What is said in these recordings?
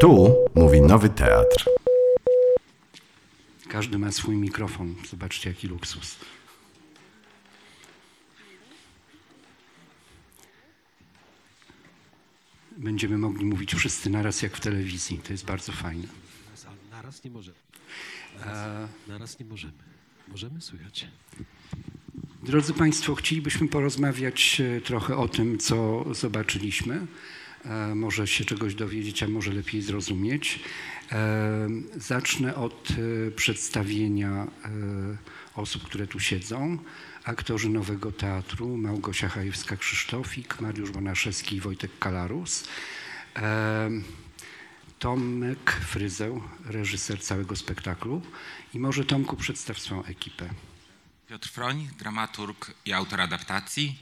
Tu mówi Nowy Teatr. Każdy ma swój mikrofon. Zobaczcie, jaki luksus. Będziemy mogli mówić wszyscy naraz, jak w telewizji. To jest bardzo fajne. Naraz nie możemy. Naraz, naraz nie możemy. Możemy słychać. Drodzy Państwo, chcielibyśmy porozmawiać e, trochę o tym, co zobaczyliśmy. E, Może się czegoś dowiedzieć, a może lepiej zrozumieć. E, Zacznę od e, przedstawienia osób, które tu siedzą. Aktorzy Nowego Teatru, Małgosia Hajewska-Krzysztofik, Mariusz Bonaszewski i Wojtek Kalarus. Tomek Fryzeł, reżyser całego spektaklu. I może Tomku przedstaw swoją ekipę. Piotr Froń, dramaturg i autor adaptacji.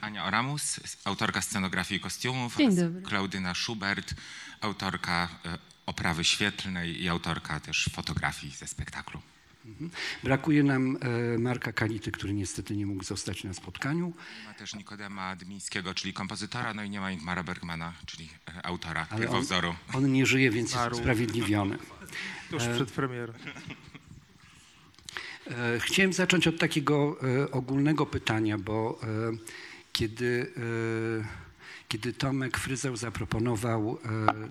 Ania Oramus, autorka scenografii i kostiumów. Dzień dobry. Klaudyna Schubert, autorka y, oprawy świetlnej i autorka też fotografii ze spektaklu. Brakuje nam e, Marka Kality, który niestety nie mógł zostać na spotkaniu, Ma też Nikodema Dmińskiego, czyli kompozytora, no i nie ma Ingmara Bergmana, czyli y, autora ale on, pierwowzoru. on nie żyje, więc jest usprawiedliwiony. Tuż przed premierą. E, Chciałem zacząć od takiego e, ogólnego pytania, bo e, kiedy, e, kiedy Tomek Fryzeł zaproponował e,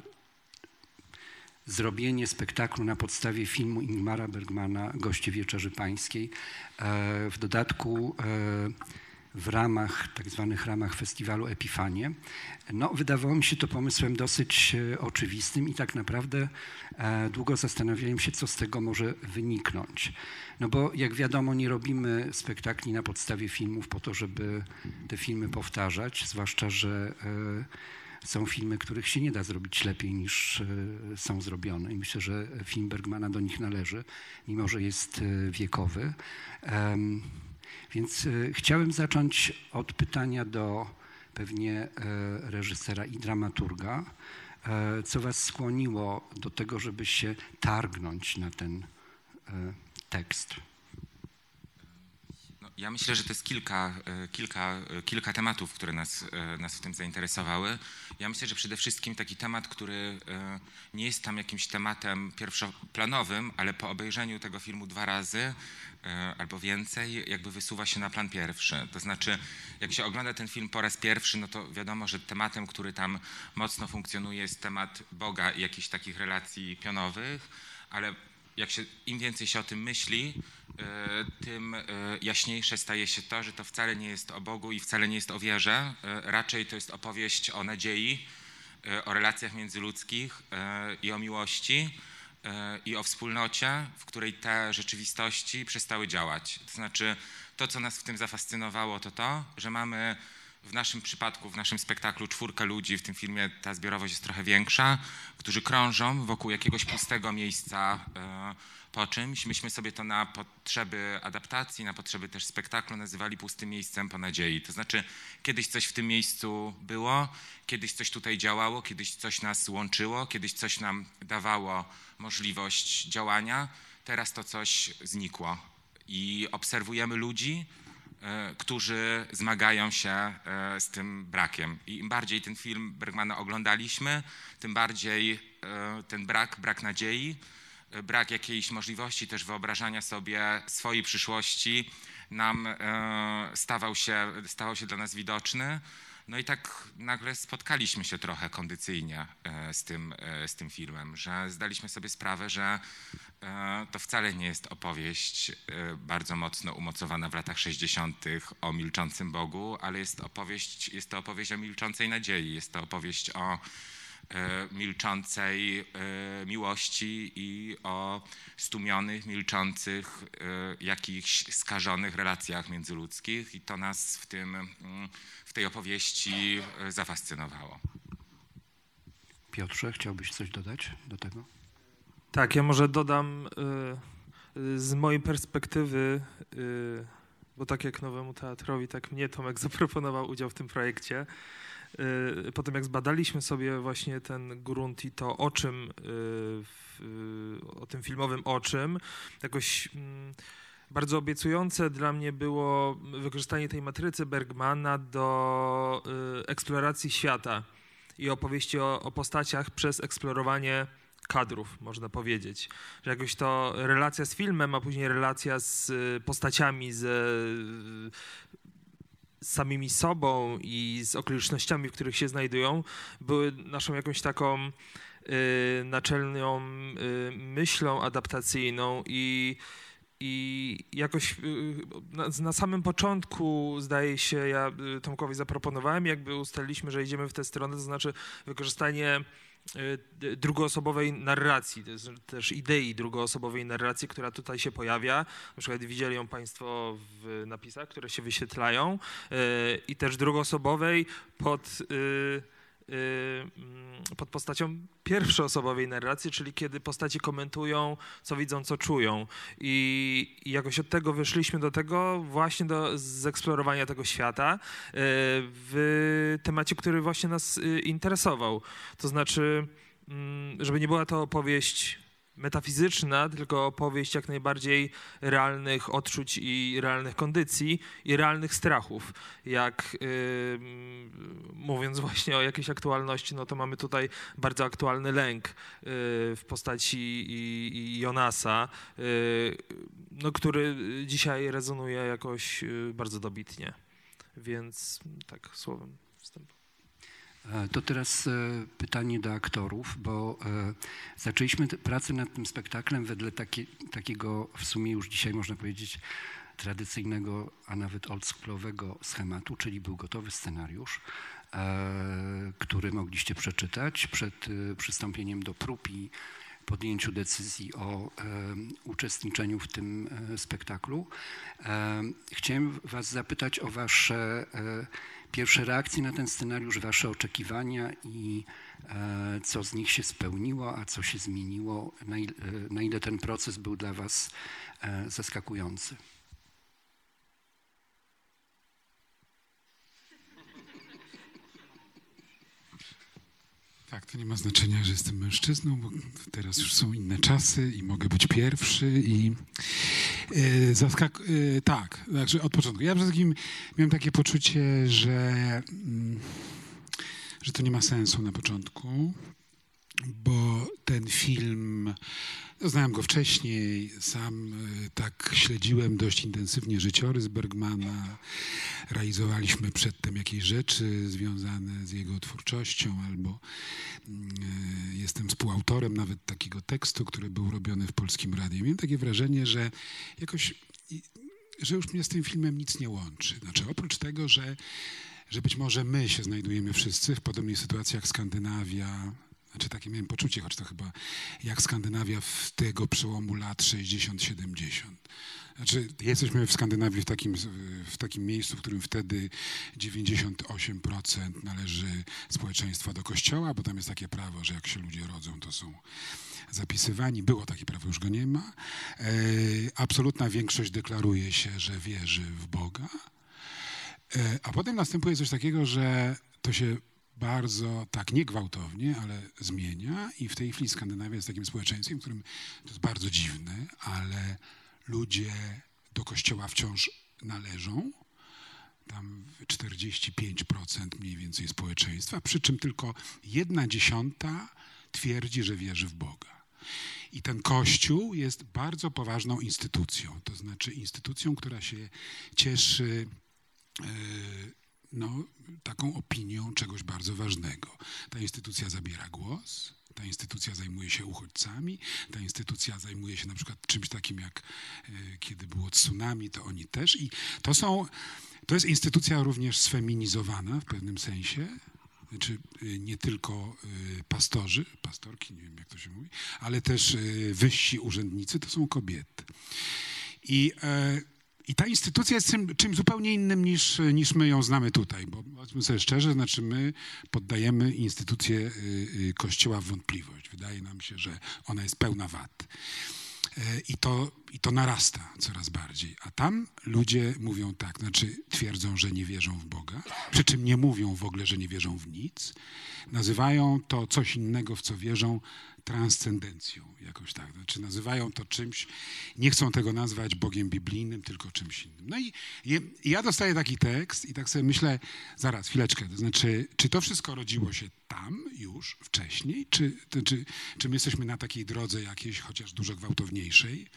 zrobienie spektaklu na podstawie filmu Ingmara Bergmana Goście Wieczerzy Pańskiej, e, w dodatku w ramach, tak zwanych ramach festiwalu Epifanie. No, wydawało mi się to pomysłem dosyć e, oczywistym i tak naprawdę e, długo zastanawiałem się, co z tego może wyniknąć. No bo jak wiadomo, nie robimy spektakli na podstawie filmów po to, żeby te filmy powtarzać, zwłaszcza, że e, są filmy, których się nie da zrobić lepiej niż są zrobione. I myślę, że film Bergmana do nich należy, mimo że jest wiekowy. Więc e, chciałem zacząć od pytania do pewnie e, reżysera i dramaturga. E, Co was skłoniło do tego, żeby się targnąć na ten tekst? Ja myślę, że to jest kilka, e, kilka, e, kilka tematów, które nas, e, nas w tym zainteresowały. Ja myślę, że przede wszystkim taki temat, który nie jest tam jakimś tematem pierwszoplanowym, ale po obejrzeniu tego filmu dwa razy albo więcej, jakby wysuwa się na plan pierwszy. To znaczy, jak się ogląda ten film po raz pierwszy, no to wiadomo, że tematem, który tam mocno funkcjonuje, jest temat Boga i jakichś takich relacji pionowych, ale jak się, im więcej się o tym myśli, tym e, jaśniejsze staje się to, że to wcale nie jest o Bogu i wcale nie jest o wierze. E, Raczej to jest opowieść o nadziei, e, o relacjach międzyludzkich e, i o miłości e, i o wspólnocie, w której te rzeczywistości przestały działać. To znaczy, to, co nas w tym zafascynowało, to to, że mamy w naszym przypadku, w naszym spektaklu czwórkę ludzi, w tym filmie ta zbiorowość jest trochę większa, którzy krążą wokół jakiegoś pustego miejsca e, po czymś. Myśmy sobie to na potrzeby adaptacji, na potrzeby też spektaklu nazywali pustym miejscem po nadziei. To znaczy, kiedyś coś w tym miejscu było, kiedyś coś tutaj działało, kiedyś coś nas łączyło, kiedyś coś nam dawało możliwość działania, teraz to coś znikło. I obserwujemy ludzi, którzy zmagają się e, z tym brakiem. I im bardziej ten film Bergmana oglądaliśmy, tym bardziej e, ten brak, brak nadziei, e, brak jakiejś możliwości też wyobrażania sobie swojej przyszłości nam e, stawał się, stawał się dla nas widoczny. No i tak nagle spotkaliśmy się trochę kondycyjnie e, z tym, e, z tym filmem, że zdaliśmy sobie sprawę, że e, to wcale nie jest opowieść bardzo mocno umocowana w latach 60. o milczącym Bogu, ale jest opowieść, jest to opowieść o milczącej nadziei, jest to opowieść o milczącej e, miłości i o stłumionych, milczących, e, jakichś skażonych relacjach międzyludzkich i to nas w, tym, mm, w tej opowieści e, zafascynowało. Piotrze, chciałbyś coś dodać do tego? Tak, ja może dodam y, z mojej perspektywy, y, bo tak jak Nowemu Teatrowi, tak mnie Tomek zaproponował udział w tym projekcie. Y, Po tym jak zbadaliśmy sobie właśnie ten grunt i to o czym, y, y, o tym filmowym o czym, jakoś mm, bardzo obiecujące dla mnie było wykorzystanie tej matrycy Bergmana do eksploracji świata. i opowieści o, o postaciach przez eksplorowanie kadrów, można powiedzieć. Że jakoś to relacja z filmem, a później relacja z postaciami, z samymi sobą i z okolicznościami, w których się znajdują, były naszą jakąś taką y, naczelną y, myślą adaptacyjną i, i jakoś y, na, na samym początku, zdaje się, ja y, Tomkowi zaproponowałem, jakby ustaliliśmy, że idziemy w tę stronę, to znaczy wykorzystanie drugoosobowej narracji, też idei drugoosobowej narracji, która tutaj się pojawia. Na przykład widzieli ją Państwo w napisach, które się wyświetlają y, i też drugoosobowej pod, mm, pod postacią pierwszoosobowej narracji, czyli kiedy postaci komentują, co widzą, co czują. I, i jakoś od tego wyszliśmy do tego właśnie do zeksplorowania tego świata y, w temacie, który właśnie nas y, interesował. To znaczy, mm, żeby nie była to opowieść metafizyczna, tylko opowieść jak najbardziej realnych odczuć i realnych kondycji i realnych strachów. Jak y, mm, mówiąc właśnie o jakiejś aktualności, no to mamy tutaj bardzo aktualny lęk y, w postaci i, i Jonasa, y, no, który dzisiaj rezonuje jakoś y, bardzo dobitnie. Więc tak słowem wstępu. E, To teraz e, pytanie do aktorów, bo e, zaczęliśmy pracę nad tym spektaklem wedle takie, takiego w sumie już dzisiaj można powiedzieć tradycyjnego, a nawet oldschoolowego schematu, czyli był gotowy scenariusz, który mogliście przeczytać przed przystąpieniem do prób i podjęciu decyzji o uczestniczeniu w tym spektaklu. Chciałem Was zapytać o Wasze pierwsze reakcje na ten scenariusz, Wasze oczekiwania i e, co z nich się spełniło, a co się zmieniło, na ile, na ile ten proces był dla Was e, zaskakujący. Tak, to nie ma znaczenia, że jestem mężczyzną, bo teraz już są inne czasy i mogę być pierwszy i zaskak... E, tak, także od początku. Ja przede wszystkim miałem takie poczucie, że, mm, że to nie ma sensu na początku, bo ten film, no, znałem go wcześniej, sam e, tak śledziłem dość intensywnie życiorys Bergmana, realizowaliśmy przedtem jakieś rzeczy związane z jego twórczością, albo e, jestem współautorem nawet takiego tekstu, który był robiony w Polskim Radiu. Miałem takie wrażenie, że jakoś, że już mnie z tym filmem nic nie łączy. Znaczy oprócz tego, że, że być może my się znajdujemy wszyscy w podobnej sytuacji jak Skandynawia, znaczy takie miałem poczucie, choć to chyba jak Skandynawia w tego przełomu lat 60-70. Znaczy, jesteśmy w Skandynawii w takim, w takim miejscu, w którym wtedy 98% należy społeczeństwa do kościoła, bo tam jest takie prawo, że jak się ludzie rodzą, to są zapisywani. Było takie prawo, już go nie ma. E, absolutna większość deklaruje się, że wierzy w Boga. E, A potem następuje coś takiego, że to się bardzo, tak nie gwałtownie, ale zmienia i w tej chwili Skandynawia jest takim społeczeństwem, w którym to jest bardzo dziwne, ale ludzie do kościoła wciąż należą. Tam 45% mniej więcej społeczeństwa, przy czym tylko jedna dziesiąta twierdzi, że wierzy w Boga. I ten kościół jest bardzo poważną instytucją, to znaczy instytucją, która się cieszy e, no, taką opinią czegoś bardzo ważnego. Ta instytucja zabiera głos, ta instytucja zajmuje się uchodźcami, ta instytucja zajmuje się na przykład czymś takim jak e, kiedy było tsunami, to oni też. I to są, to jest instytucja również sfeminizowana w pewnym sensie. Znaczy y, nie tylko y, pastorzy, pastorki, nie wiem jak to się mówi, ale też wyżsi urzędnicy to są kobiety. I, e, I ta instytucja jest czym, czym zupełnie innym niż, niż my ją znamy tutaj, bo powiedzmy sobie szczerze, znaczy my poddajemy instytucję y, y, Kościoła w wątpliwość. Wydaje nam się, że ona jest pełna wad. E, I to I to narasta coraz bardziej. A tam ludzie mówią tak, znaczy twierdzą, że nie wierzą w Boga, przy czym nie mówią w ogóle, że nie wierzą w nic. Nazywają to coś innego, w co wierzą, transcendencją, jakoś tak. Znaczy nazywają to czymś, nie chcą tego nazwać Bogiem biblijnym, tylko czymś innym. No i, i ja dostaję taki tekst i tak sobie myślę, zaraz, chwileczkę, to znaczy, czy to wszystko rodziło się tam już wcześniej, czy, to, czy, czy my jesteśmy na takiej drodze jakiejś, chociaż dużo gwałtowniejszej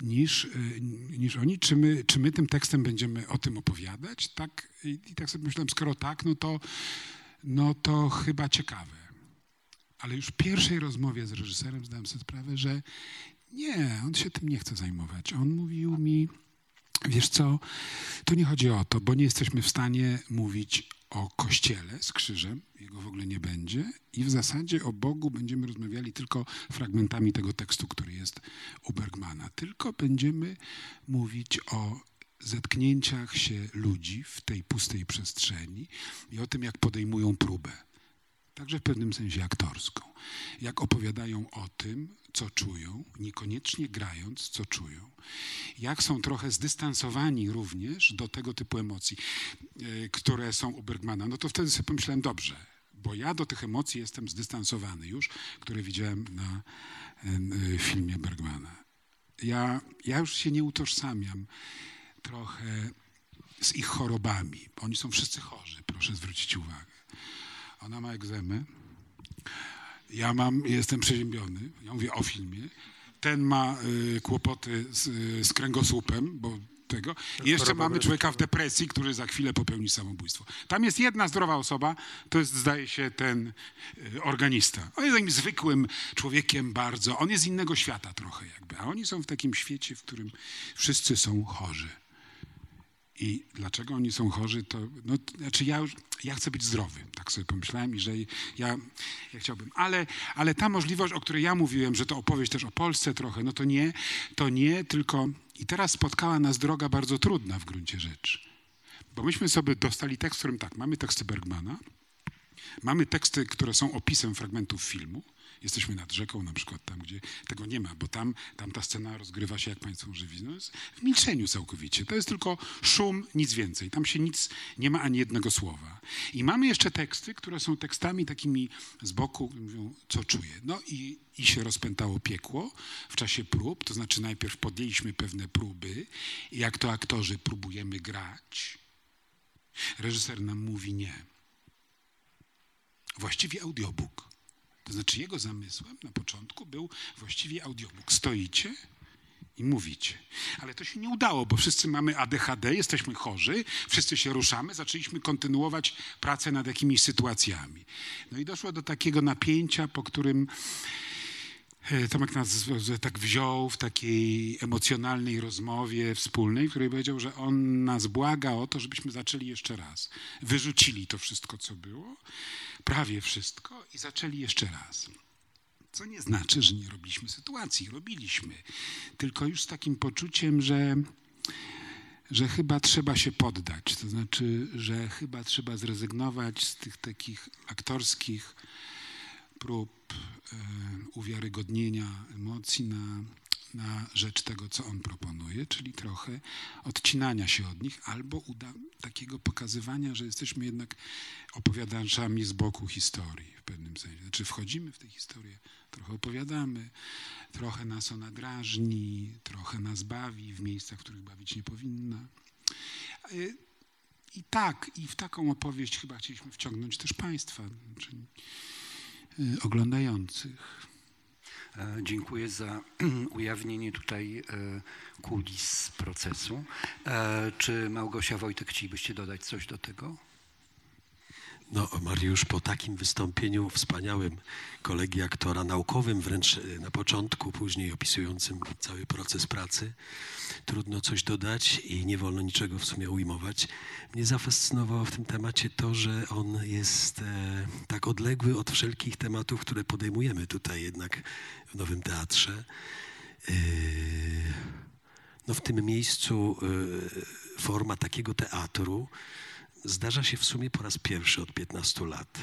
niż, y, niż oni, czy my, czy my tym tekstem będziemy o tym opowiadać? Tak, i, i tak sobie myślałem, skoro tak, no to, no to chyba ciekawe. Ale już w pierwszej rozmowie z reżyserem zdałem sobie sprawę, że nie, on się tym nie chce zajmować. On mówił mi, wiesz co, tu nie chodzi o to, bo nie jesteśmy w stanie mówić o kościele z krzyżem, jego w ogóle nie będzie, i w zasadzie o Bogu będziemy rozmawiali tylko fragmentami tego tekstu, który jest u Bergmana. Tylko będziemy mówić o zetknięciach się ludzi w tej pustej przestrzeni i o tym, jak podejmują próbę także w pewnym sensie aktorską. Jak opowiadają o tym, co czują, niekoniecznie grając, co czują. Jak są trochę zdystansowani również do tego typu emocji, e, które są u Bergmana. No to wtedy sobie pomyślałem, dobrze, bo ja do tych emocji jestem zdystansowany już, które widziałem na e, filmie Bergmana. Ja, ja już się nie utożsamiam trochę z ich chorobami. Oni są wszyscy chorzy, proszę zwrócić uwagę. Ona ma egzemę. Ja mam, jestem przeziębiony. Ja mówię o filmie. Ten ma y, kłopoty z, y, z kręgosłupem, bo tego. I jeszcze mamy człowieka w depresji, który za chwilę popełni samobójstwo. Tam jest jedna zdrowa osoba, to jest, zdaje się, ten y, organista. On jest takim zwykłym człowiekiem bardzo. On jest z innego świata trochę jakby. A oni są w takim świecie, w którym wszyscy są chorzy. I dlaczego oni są chorzy, to no, znaczy ja, już, ja chcę być zdrowy, tak sobie pomyślałem i że ja, ja chciałbym. Ale, ale ta możliwość, o której ja mówiłem, że to opowieść też o Polsce trochę, no to nie, to nie, tylko i teraz spotkała nas droga bardzo trudna w gruncie rzeczy. Bo myśmy sobie dostali tekst, w którym tak, mamy teksty Bergmana, mamy teksty, które są opisem fragmentów filmu, Jesteśmy nad rzeką, na przykład tam, gdzie tego nie ma, bo tam, tam ta scena rozgrywa się, jak Państwo może widzą, no w milczeniu całkowicie. To jest tylko szum, nic więcej. Tam się nic, nie ma ani jednego słowa. I mamy jeszcze teksty, które są tekstami takimi z boku, mówią, co czuję. No i, i się rozpętało piekło w czasie prób, to znaczy najpierw podjęliśmy pewne próby jak to aktorzy próbujemy grać, reżyser nam mówi nie. Właściwie audiobook. To znaczy jego zamysłem na początku był właściwie audiobook. Stoicie i mówicie. Ale to się nie udało, bo wszyscy mamy ADHD, jesteśmy chorzy, wszyscy się ruszamy, zaczęliśmy kontynuować pracę nad jakimiś sytuacjami. No i doszło do takiego napięcia, po którym Tomek nas tak wziął w takiej emocjonalnej rozmowie wspólnej, w której powiedział, że on nas błaga o to, żebyśmy zaczęli jeszcze raz. Wyrzucili to wszystko, co było prawie wszystko i zaczęli jeszcze raz. Co nie znaczy, że nie robiliśmy sytuacji. Robiliśmy. Tylko już z takim poczuciem, że, że chyba trzeba się poddać. To znaczy, że chyba trzeba zrezygnować z tych takich aktorskich prób e, uwiarygodnienia emocji na na rzecz tego, co on proponuje, czyli trochę odcinania się od nich, albo uda takiego pokazywania, że jesteśmy jednak opowiadaczami z boku historii w pewnym sensie. Znaczy wchodzimy w tę historię, trochę opowiadamy, trochę nas ona drażni, trochę nas bawi w miejscach, w których bawić nie powinna. I tak, i w taką opowieść chyba chcieliśmy wciągnąć też Państwa, czyli y, oglądających. E, dziękuję za ujawnienie tutaj e, kulis procesu. E, czy Małgosia Wojtek chcielibyście dodać coś do tego? No, Mariusz, po takim wystąpieniu wspaniałym kolegi aktora, naukowym wręcz na początku, później opisującym cały proces pracy, trudno coś dodać i nie wolno niczego w sumie ujmować. Mnie zafascynowało w tym temacie to, że on jest e, tak odległy od wszelkich tematów, które podejmujemy tutaj jednak w Nowym Teatrze. E, no w tym miejscu e, forma takiego teatru zdarza się w sumie po raz pierwszy od 15 lat.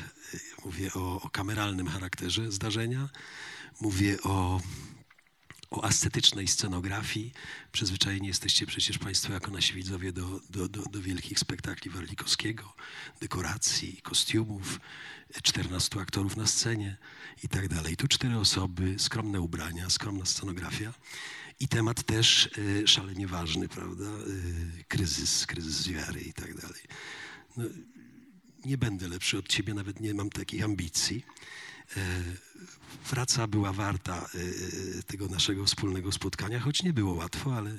Mówię o, o kameralnym charakterze zdarzenia, mówię o o ascetycznej scenografii. Przyzwyczajeni jesteście przecież Państwo jako nasi widzowie do, do, do, do wielkich spektakli Warlikowskiego, dekoracji, kostiumów, 14 aktorów na scenie i tak dalej. Tu cztery osoby, skromne ubrania, skromna scenografia i temat też y, szalenie ważny, prawda? Y, kryzys, kryzys wiary i tak dalej. No, nie będę lepszy od ciebie, nawet nie mam takich ambicji. E, Praca była warta e, tego naszego wspólnego spotkania, choć nie było łatwo, ale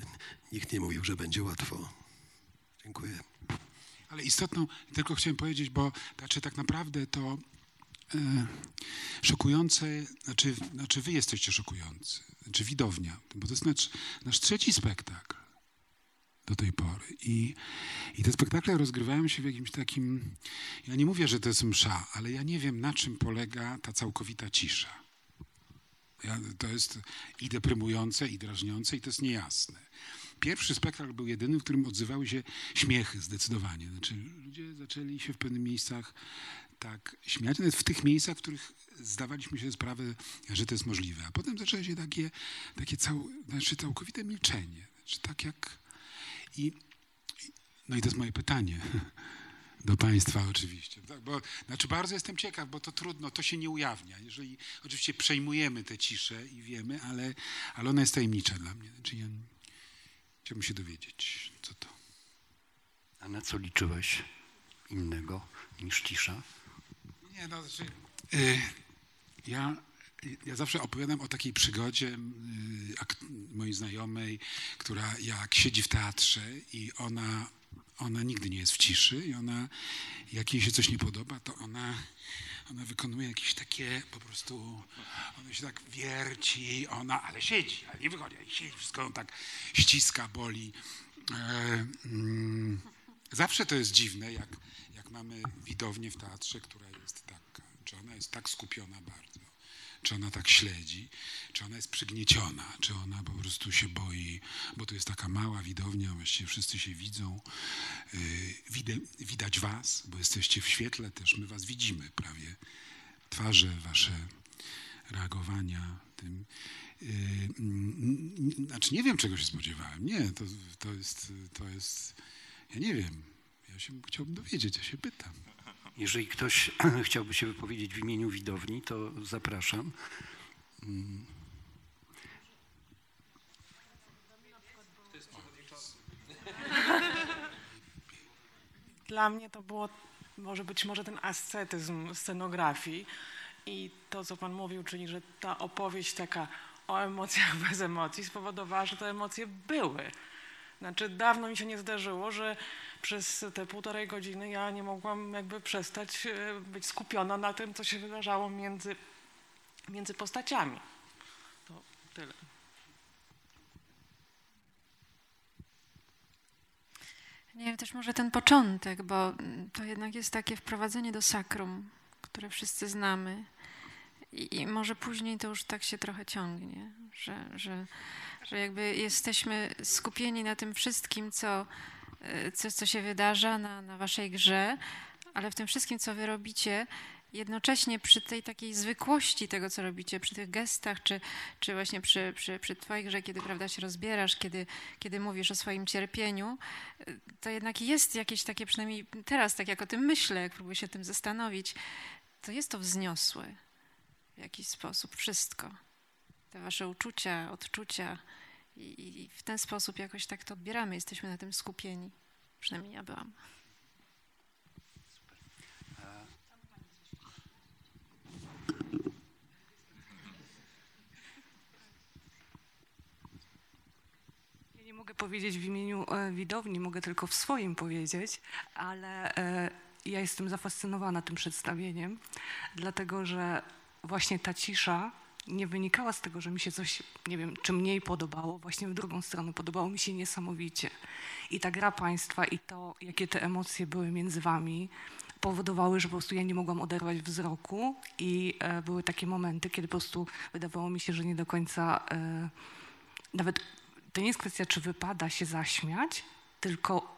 nikt nie mówił, że będzie łatwo. Dziękuję. Ale istotną, tylko chciałem powiedzieć, bo znaczy tak naprawdę to e, szokujące, znaczy, znaczy wy jesteście szokujący, znaczy widownia, bo to jest nasz, nasz trzeci spektakl do tej pory. I, I te spektakle rozgrywają się w jakimś takim, ja nie mówię, że to jest msza, ale ja nie wiem, na czym polega ta całkowita cisza. Ja, to jest i deprymujące, i drażniące, i to jest niejasne. Pierwszy spektakl był jedyny, w którym odzywały się śmiechy zdecydowanie. Znaczy, ludzie zaczęli się w pewnych miejscach tak śmiać, nawet w tych miejscach, w których zdawaliśmy sobie sprawę, że to jest możliwe. A potem zaczęło się takie, takie cał, znaczy całkowite milczenie. Znaczy, tak jak... I, no i to jest moje pytanie do Państwa oczywiście. Tak, bo, znaczy bardzo jestem ciekaw, bo to trudno, to się nie ujawnia. Jeżeli oczywiście przejmujemy tę ciszę i wiemy, ale, ale ona jest tajemnicza dla mnie. Znaczy ja chciałbym się dowiedzieć, co to. A na co liczyłeś innego niż cisza? Nie, no, znaczy, y, ja, ja zawsze opowiadam o takiej przygodzie y, mojej znajomej, która jak siedzi w teatrze i ona, ona nigdy nie jest w ciszy i ona, jak jej się coś nie podoba, to ona, ona wykonuje jakieś takie po prostu, ona się tak wierci, ona, ale siedzi, ale nie wychodzi, ale siedzi, wszystko ją tak ściska, boli. E, mm, zawsze to jest dziwne, jak, jak mamy widownię w teatrze, która jest taka, czy ona jest tak skupiona bardzo, czy ona tak śledzi, czy ona jest przygnieciona, czy ona po prostu się boi, bo to jest taka mała widownia, właściwie wszyscy się widzą. Widzę, widać was, bo jesteście w świetle też, my was widzimy prawie. Twarze wasze, reagowania tym. Mm, znaczy nie wiem, czego się spodziewałem. Nie, to, to, jest, to jest, ja nie wiem. Ja się chciałbym dowiedzieć, ja się pytam. Jeżeli ktoś chciałby się wypowiedzieć w imieniu widowni, to zapraszam. Mm. Dla mnie to było może być może ten ascetyzm scenografii i to, co pan mówił, czyli że ta opowieść taka o emocjach bez emocji spowodowała, że te emocje były. Znaczy dawno mi się nie zdarzyło, że przez te półtorej godziny ja nie mogłam jakby przestać e, być skupiona na tym, co się wydarzało między, między postaciami. To tyle. Nie wiem, też może ten początek, bo to jednak jest takie wprowadzenie do sakrum, które wszyscy znamy. I, I może później to już tak się trochę ciągnie, że, że, że jakby jesteśmy skupieni na tym wszystkim, co, y, co, co się wydarza na, na waszej grze, ale w tym wszystkim, co wy robicie, jednocześnie przy tej takiej zwykłości tego, co robicie, przy tych gestach, czy, czy właśnie przy, przy, przy twojej grze, kiedy prawda, się rozbierasz, kiedy, kiedy mówisz o swoim cierpieniu, y, to jednak jest jakieś takie, przynajmniej teraz, tak jak o tym myślę, jak próbuję się tym zastanowić, to jest to wzniosłe w jakiś sposób wszystko. Te wasze uczucia, odczucia i, w ten sposób jakoś tak to odbieramy, jesteśmy na tym skupieni. Przynajmniej ja byłam. Nie mogę powiedzieć w imieniu e, widowni, mogę tylko w swoim powiedzieć, ale e, ja jestem zafascynowana tym przedstawieniem, dlatego że właśnie ta cisza nie wynikała z tego, że mi się coś, nie wiem, czy mniej podobało, właśnie w drugą stronę podobało mi się niesamowicie. I ta gra państwa i to, jakie te emocje były między wami, powodowały, że po prostu ja nie mogłam oderwać wzroku i e, były takie momenty, kiedy po prostu wydawało mi się, że nie do końca e, nawet to nie jest kwestia, czy wypada się zaśmiać, tylko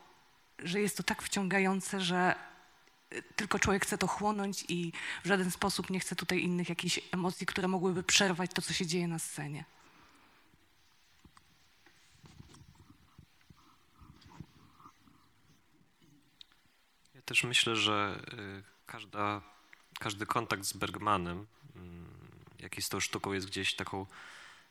że jest to tak wciągające, że tylko człowiek chce to chłonąć i w żaden sposób nie chce tutaj innych jakichś emocji, które mogłyby przerwać to, co się dzieje na scenie. Ja też myślę, że y, każda, każdy kontakt z Bergmanem, mm, jakiś z tą sztuką jest gdzieś taką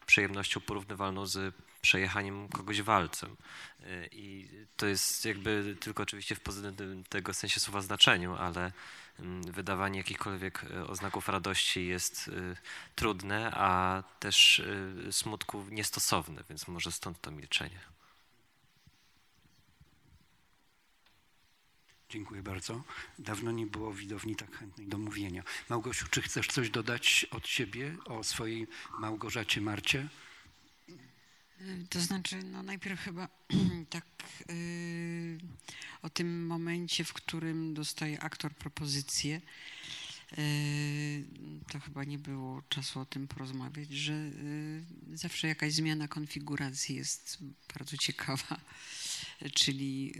przyjemnością porównywalną z przejechaniem kogoś walcem. Y, I to jest jakby tylko oczywiście w pozytywnym tego sensie słowa znaczeniu, ale mm, wydawanie jakichkolwiek y, oznaków radości jest y, trudne, a też y, smutku niestosowne, więc może stąd to milczenie. Dziękuję bardzo. Dawno nie było widowni tak chętnej do mówienia. Małgosiu, czy chcesz coś dodać od siebie o swojej Małgorzacie Marcie? Y, To znaczy, no najpierw chyba tak y, o tym momencie, w którym dostaje aktor propozycję, y, to chyba nie było czasu o tym porozmawiać, że y, zawsze jakaś zmiana konfiguracji jest bardzo ciekawa. Czyli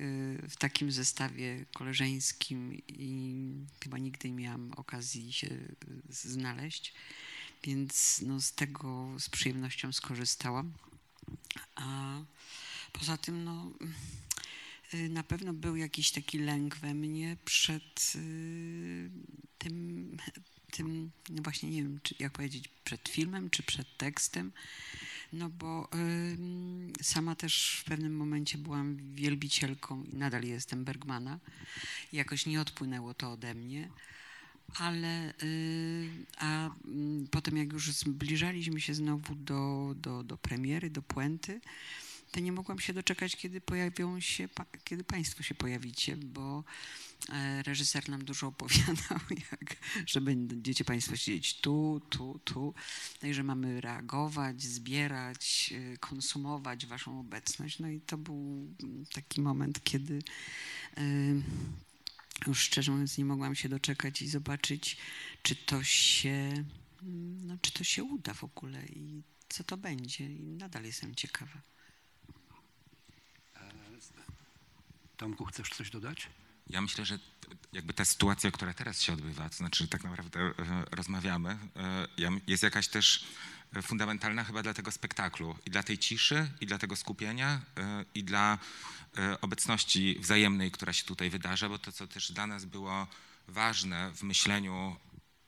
w takim zestawie koleżeńskim i chyba nigdy nie miałam okazji się znaleźć, więc no, z tego z przyjemnością skorzystałam. A poza tym, no, y, na pewno był jakiś taki lęk we mnie przed y, tym, tym, no właśnie nie wiem, czy, jak powiedzieć, przed filmem, czy przed tekstem, no bo ym, sama też w pewnym momencie byłam wielbicielką i nadal jestem Bergmana. Jakoś nie odpłynęło to ode mnie. Ale y, a mm, potem jak już zbliżaliśmy się znowu do, do, do premiery, do puenty, to nie mogłam się doczekać, kiedy pojawią się, kiedy Państwo się pojawicie, bo e, reżyser nam dużo opowiadał, jak, że będziecie Państwo siedzieć tu, tu, tu, no i że mamy reagować, zbierać, y, konsumować Waszą obecność. No i to był taki moment, kiedy y, już szczerze mówiąc nie mogłam się doczekać i zobaczyć, czy to się, no, czy to się uda w ogóle i co to będzie. I nadal jestem ciekawa. Tomku, chcesz coś dodać? Ja myślę, że jakby ta sytuacja, która teraz się odbywa, to znaczy, że tak naprawdę e, rozmawiamy, e, jest jakaś też e, fundamentalna chyba dla tego spektaklu i dla tej ciszy, i dla tego skupienia, e, i dla e, obecności wzajemnej, która się tutaj wydarza, bo to, co też dla nas było ważne w myśleniu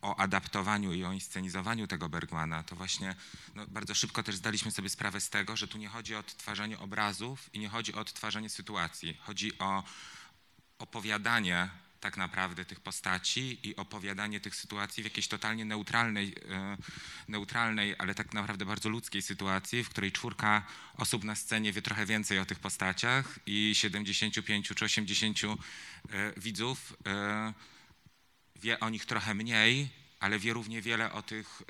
o adaptowaniu i o inscenizowaniu tego Bergmana, to właśnie no, bardzo szybko też zdaliśmy sobie sprawę z tego, że tu nie chodzi o odtwarzanie obrazów i nie chodzi o odtwarzanie sytuacji. Chodzi o opowiadanie tak naprawdę tych postaci i opowiadanie tych sytuacji w jakiejś totalnie neutralnej, e, neutralnej, ale tak naprawdę bardzo ludzkiej sytuacji, w której czwórka osób na scenie wie trochę więcej o tych postaciach i 75 czy 80 e, widzów e, wie o nich trochę mniej, ale wie równie wiele o tych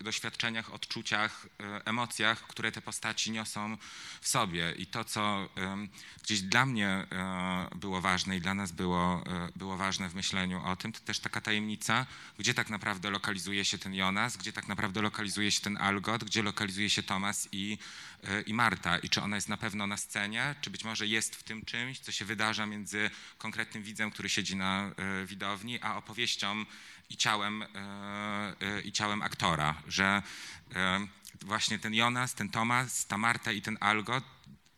e, doświadczeniach, odczuciach, e, emocjach, które te postaci niosą w sobie. I to, co gdzieś dla mnie e, było ważne i dla nas było, było ważne w myśleniu o tym, to też taka tajemnica, gdzie tak naprawdę lokalizuje się ten Jonas, gdzie tak naprawdę lokalizuje się ten Algot, gdzie lokalizuje się Tomas i, i Marta. I czy ona jest na pewno na scenie, czy być może jest w tym czymś, co się wydarza między konkretnym widzem, który siedzi na widowni, a opowieścią i ciałem, e, e, i ciałem aktora, że e, właśnie ten Jonas, ten Tomas, ta Marta i ten Algot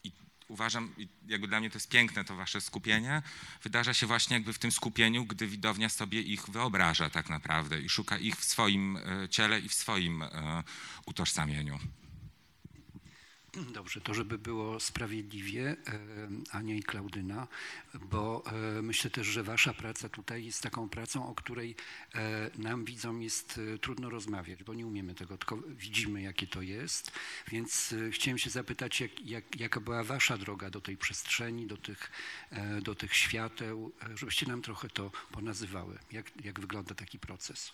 i uważam, jakby dla mnie to jest piękne to wasze skupienie, wydarza się właśnie jakby w tym skupieniu, gdy widownia sobie ich wyobraża tak naprawdę i szuka ich w swoim ciele i w swoim utożsamieniu. Dobrze, to żeby było sprawiedliwie, e, Ania i Klaudyna, bo e, myślę też, że wasza praca tutaj jest taką pracą, o której e, nam widzom jest trudno rozmawiać, bo nie umiemy tego, tylko widzimy, jakie to jest. Więc chciałem się zapytać, jak, jak, jaka była wasza droga do tej przestrzeni, do tych, do tych świateł, żebyście nam trochę to ponazywały. Jak, jak wygląda taki proces?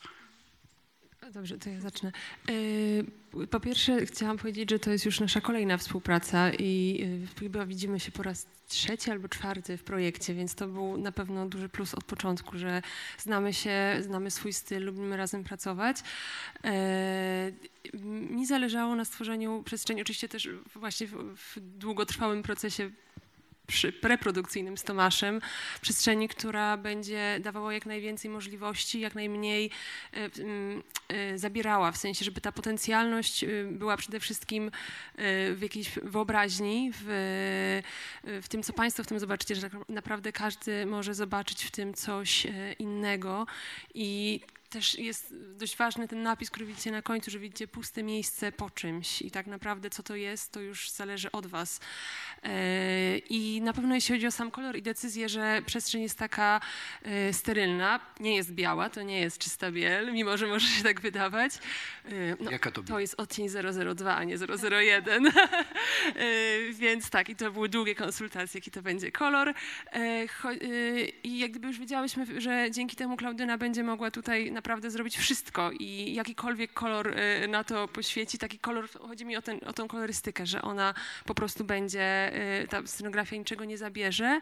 Dobrze, to ja zacznę. Yy, Po pierwsze chciałam powiedzieć, że to jest już nasza kolejna współpraca i yy, chyba widzimy się po raz trzeci albo czwarty w projekcie, więc to był na pewno duży plus od początku, że znamy się, znamy swój styl, lubimy razem pracować. Yy, Mi zależało na stworzeniu przestrzeni, oczywiście też właśnie w, w długotrwałym procesie przy preprodukcyjnym z Tomaszem, przestrzeni, która będzie dawała jak najwięcej możliwości, jak najmniej e, mm, e, zabierała, w sensie, żeby ta potencjalność e, była przede wszystkim w jakiejś wyobraźni, w, w tym, co Państwo w tym zobaczycie, że tak naprawdę każdy może zobaczyć w tym coś innego i też jest dość ważny ten napis, który widzicie na końcu, że widzicie puste miejsce po czymś i tak naprawdę co to jest, to już zależy od was. E, I na pewno jeśli chodzi o sam kolor i decyzję, że przestrzeń jest taka e, sterylna, nie jest biała, to nie jest czysta biel, mimo że może się tak wydawać. E, No, Jaka to to jest odcień 002, a nie 001. E, Więc tak, i to były długie konsultacje, jaki to będzie kolor. I jak gdyby już wiedziałyśmy, że dzięki temu Klaudyna będzie mogła tutaj naprawdę zrobić wszystko i jakikolwiek kolor e, na to poświeci, taki kolor, chodzi mi o, ten, o tą kolorystykę, że ona po prostu będzie, e, ta scenografia niczego nie zabierze.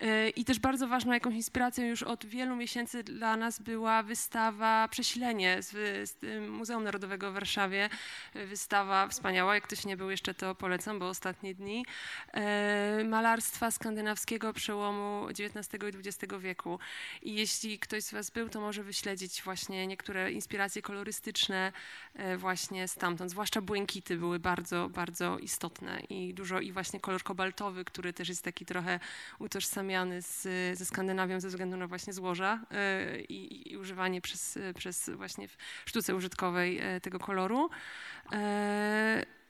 E, I też bardzo ważną jakąś inspiracją już od wielu miesięcy dla nas była wystawa Przesilenie z, z Muzeum Narodowego w Warszawie. Wystawa wspaniała, jak ktoś nie był jeszcze, to polecam, bo ostatnie dni. Malarstwa skandynawskiego przełomu XIX i XX wieku. I jeśli ktoś z Was był, to może wyśledzić właśnie niektóre inspiracje kolorystyczne e, właśnie stamtąd. Zwłaszcza błękity były bardzo, bardzo istotne i dużo i właśnie kolor kobaltowy, który też jest taki trochę utożsamiany z, ze Skandynawią ze względu na właśnie złoża e, i, i używanie przez, przez właśnie w sztuce użytkowej e, tego koloru.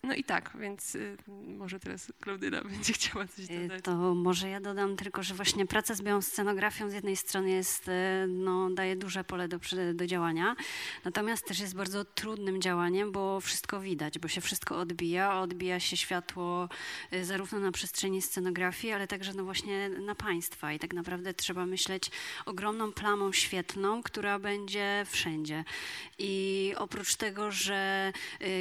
No i tak, więc y, może teraz Klaudyna będzie chciała coś Y, dodać. To może ja dodam tylko, że właśnie praca z białą scenografią z jednej strony jest, y, no, daje duże pole do, do działania, natomiast też jest bardzo trudnym działaniem, bo wszystko widać, bo się wszystko odbija, odbija się światło zarówno na przestrzeni scenografii, ale także no właśnie na państwa i tak naprawdę trzeba myśleć ogromną plamą świetlną, która będzie wszędzie. I oprócz tego, że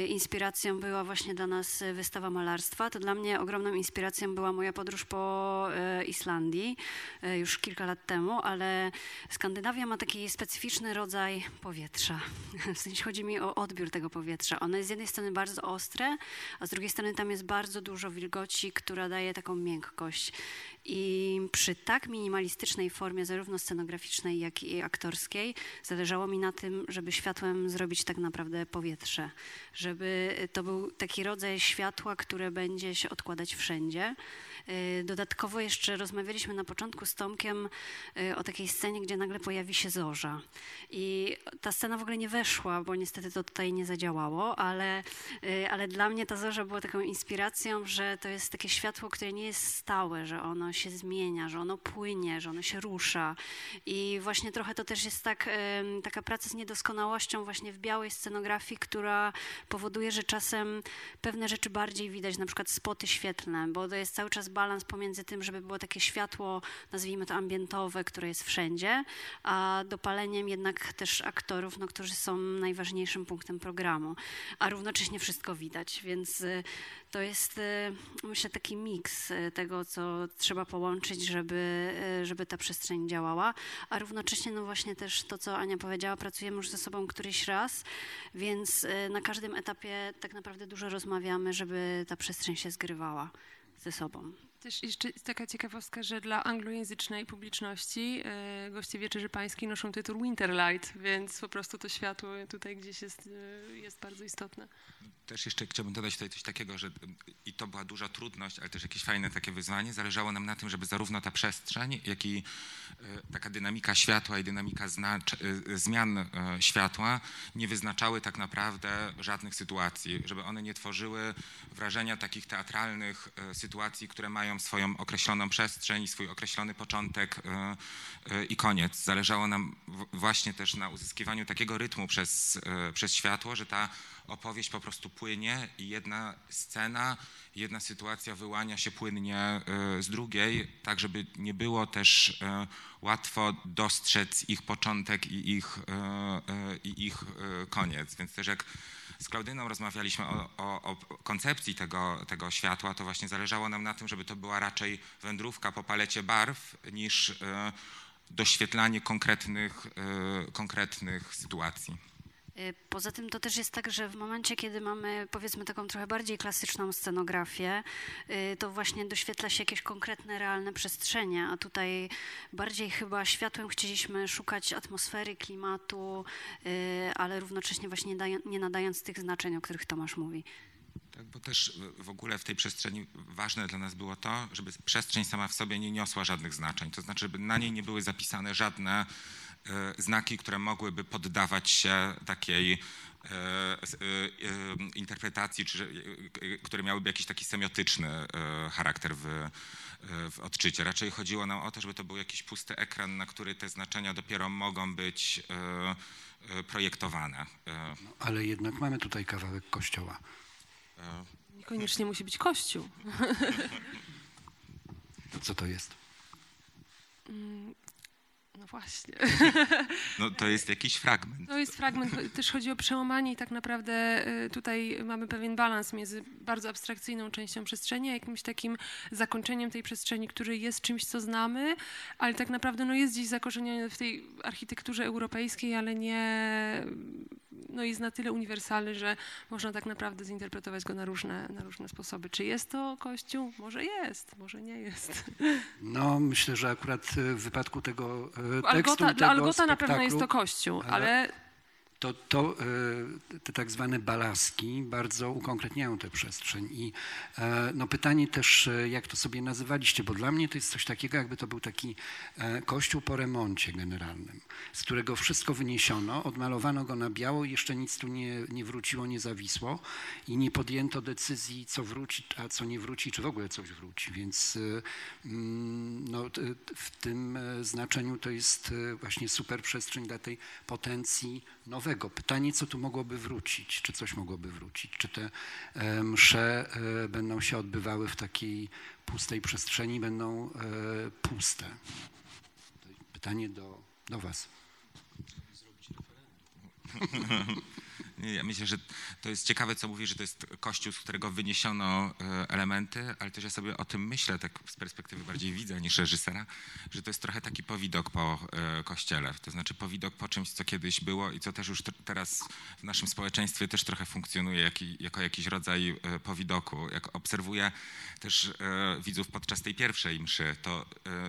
inspiracją była właśnie dla nas y, wystawa malarstwa, to dla mnie ogromną inspiracją była moja podróż po y, Islandii y, już kilka lat temu, ale Skandynawia ma taki specyficzny rodzaj powietrza. W sensie chodzi mi o odbiór tego powietrza. Ono jest z jednej strony bardzo ostre, a z drugiej strony tam jest bardzo dużo wilgoci, która daje taką miękkość. I przy tak minimalistycznej formie, zarówno scenograficznej, jak i aktorskiej, zależało mi na tym, żeby światłem zrobić tak naprawdę powietrze. Żeby to był taki rodzaj światła, które będzie się odkładać wszędzie. Y, Dodatkowo jeszcze rozmawialiśmy na początku z Tomkiem y, o takiej scenie, gdzie nagle pojawi się zorza. I ta scena w ogóle nie weszła, bo niestety to tutaj nie zadziałało, ale, y, ale dla mnie ta zorza była taką inspiracją, że to jest takie światło, które nie jest stałe, że ono się zmienia, że ono płynie, że ono się rusza. I właśnie trochę to też jest tak, taka praca z niedoskonałością właśnie w białej scenografii, która powoduje, że czasem pewne rzeczy bardziej widać, na przykład spoty świetlne, bo to jest cały czas balans pomiędzy tym, żeby było takie światło, nazwijmy to ambientowe, które jest wszędzie, a dopaleniem jednak też aktorów, no, którzy są najważniejszym punktem programu, a równocześnie wszystko widać, więc y, to jest, y, myślę, taki miks y, tego, co trzeba połączyć, żeby, y, żeby ta przestrzeń działała, a równocześnie, no właśnie też to, co Ania powiedziała, pracujemy już ze sobą któryś raz, więc na każdym etapie tak naprawdę dużo rozmawiamy, żeby ta przestrzeń się zgrywała ze sobą. Też jeszcze taka ciekawostka, że dla anglojęzycznej publiczności e, goście Wieczerzy Pańskiej noszą tytuł Winterlight, więc po prostu to światło tutaj gdzieś jest, e, jest bardzo istotne. Też jeszcze chciałbym dodać tutaj coś takiego, że i to była duża trudność, ale też jakieś fajne takie wyzwanie. Zależało nam na tym, żeby zarówno ta przestrzeń, jak i e, taka dynamika światła i dynamika znacz, zmian światła nie wyznaczały tak naprawdę żadnych sytuacji, żeby one nie tworzyły wrażenia takich teatralnych sytuacji, które mają swoją określoną przestrzeń, swój określony początek e, e, i koniec. Zależało nam właśnie też na uzyskiwaniu takiego rytmu przez, e, przez światło, że ta opowieść po prostu płynie i jedna scena, jedna sytuacja wyłania się płynnie z drugiej, tak żeby nie było też łatwo dostrzec ich początek i ich, i ich koniec. Więc też jak z Klaudyną rozmawialiśmy o, o, o koncepcji tego, tego światła, to właśnie zależało nam na tym, żeby to była raczej wędrówka po palecie barw niż e, doświetlanie konkretnych, e, konkretnych sytuacji. Y, Poza tym to też jest tak, że w momencie, kiedy mamy powiedzmy taką trochę bardziej klasyczną scenografię, y, to właśnie doświetla się jakieś konkretne, realne przestrzenie, a tutaj bardziej chyba światłem chcieliśmy szukać atmosfery, klimatu, y, ale równocześnie właśnie nie, dają, nie nadając tych znaczeń, o których Tomasz mówi. Tak, bo też w- ogóle w tej przestrzeni ważne dla nas było to, żeby przestrzeń sama w sobie nie niosła żadnych znaczeń. To znaczy, żeby na niej nie były zapisane żadne znaki, które mogłyby poddawać się takiej e, e, e, interpretacji, czy, e, które miałyby jakiś taki semiotyczny e, charakter w, e, w odczycie. Raczej chodziło nam o to, żeby to był jakiś pusty ekran, na który te znaczenia dopiero mogą być e, e, projektowane. E, Ale jednak mamy tutaj kawałek kościoła. e, Niekoniecznie musi być kościół. To co to jest? No właśnie. No to jest jakiś fragment. To jest fragment, też chodzi o przełamanie i tak naprawdę y, tutaj mamy pewien balans między bardzo abstrakcyjną częścią przestrzeni, a jakimś takim zakończeniem tej przestrzeni, który jest czymś, co znamy, ale tak naprawdę no, jest gdzieś zakorzeniony w tej architekturze europejskiej, ale nie no, jest na tyle uniwersalny, że można tak naprawdę zinterpretować go na różne, na różne sposoby. Czy jest to kościół? Może jest, może nie jest. No, myślę, że akurat w wypadku tego e, tekstu Algota, dla tego Algota na pewno jest to kościół, ale to, to e, te tak zwane balaski bardzo ukonkretniają tę przestrzeń. I e, no pytanie też, e, jak to sobie nazywaliście, bo dla mnie to jest coś takiego, jakby to był taki kościół po remoncie generalnym, z którego wszystko wyniesiono, odmalowano go na biało i jeszcze nic tu nie, nie wróciło, nie zawisło i nie podjęto decyzji, co wróci, a co nie wróci, czy w ogóle coś wróci. Więc mm, no, w tym znaczeniu to jest właśnie super przestrzeń dla tej potencji nowego. Pytanie, co tu mogłoby wrócić, czy coś mogłoby wrócić, czy te e, msze e, będą się odbywały w takiej pustej przestrzeni, będą e, puste. Pytanie do, do Was. Nie, ja myślę, że to jest ciekawe, co mówi, że to jest kościół, z którego wyniesiono e, elementy, ale też ja sobie o tym myślę, tak z perspektywy bardziej widza niż reżysera, że to jest trochę taki powidok po e, kościele, to znaczy powidok po czymś, co kiedyś było i co też już teraz w naszym społeczeństwie też trochę funkcjonuje jako jakiś rodzaj e, powidoku. Jak obserwuję też widzów podczas tej pierwszej mszy, to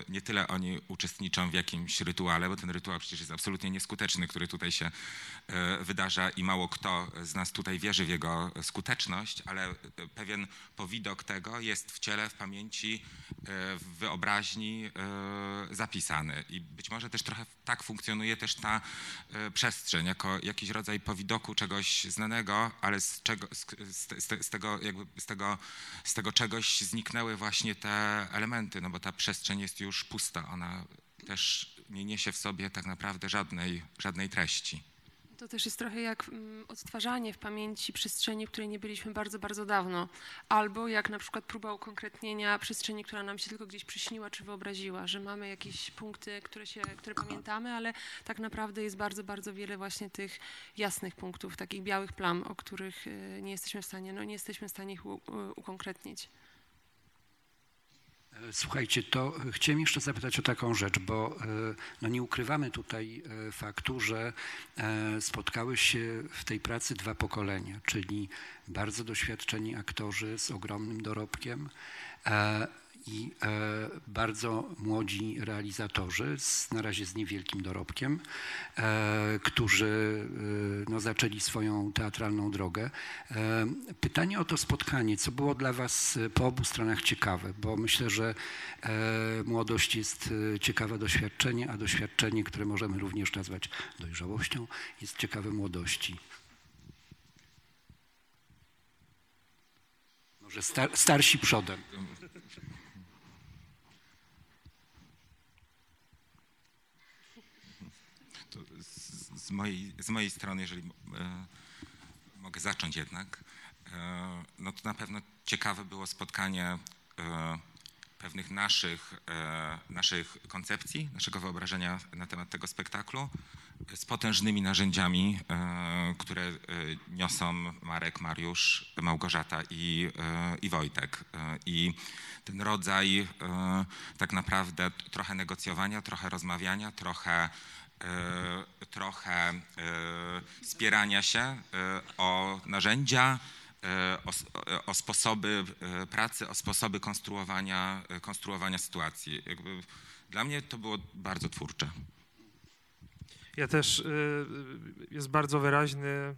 nie tyle oni uczestniczą w jakimś rytuale, bo ten rytuał przecież jest absolutnie nieskuteczny, który tutaj się wydarza i mało kto z nas tutaj wierzy w jego skuteczność, ale e, pewien powidok tego jest w ciele, w pamięci, e, w wyobraźni e, zapisany. I być może też trochę tak funkcjonuje też ta przestrzeń, jako jakiś rodzaj powidoku czegoś znanego, ale z, czego, z, z, z, tego, z, tego, z tego czegoś zniknęły właśnie te elementy, no bo ta przestrzeń jest już pusta, ona też nie niesie w sobie tak naprawdę żadnej, żadnej treści. To też jest trochę jak mm, odtwarzanie w pamięci przestrzeni, w której nie byliśmy bardzo, bardzo dawno. Albo jak na przykład próba ukonkretnienia przestrzeni, która nam się tylko gdzieś przyśniła czy wyobraziła, że mamy jakieś punkty, które, się, które pamiętamy, ale tak naprawdę jest bardzo, bardzo wiele właśnie tych jasnych punktów, takich białych plam, o których y, nie jesteśmy w stanie, no nie jesteśmy w stanie ich ukonkretnić. Słuchajcie, to chciałem jeszcze zapytać o taką rzecz, bo e, no nie ukrywamy tutaj e, faktu, że e, spotkały się w tej pracy dwa pokolenia, czyli bardzo doświadczeni aktorzy z ogromnym dorobkiem i e, bardzo młodzi realizatorzy, z, na razie z niewielkim dorobkiem, e, którzy e, no, zaczęli swoją teatralną drogę. Pytanie o to spotkanie, co było dla Was po obu stronach ciekawe, bo myślę, że młodość jest ciekawe doświadczenie, a doświadczenie, które możemy również nazwać dojrzałością, jest ciekawe młodości. Może star, starsi przodem. To z, mojej, z mojej strony, jeżeli e, mogę zacząć jednak, e, no to na pewno ciekawe było spotkanie e, pewnych naszych, naszych koncepcji, naszego wyobrażenia na temat tego spektaklu z potężnymi narzędziami, które niosą Marek, Mariusz, Małgorzata i, i Wojtek. I ten rodzaj tak naprawdę trochę negocjowania, trochę rozmawiania, trochę trochę e, spierania się e, o narzędzia, e, o, e, o sposoby e, pracy, o sposoby konstruowania, e, konstruowania sytuacji. Dla mnie to było bardzo twórcze. Ja też jest bardzo wyraźny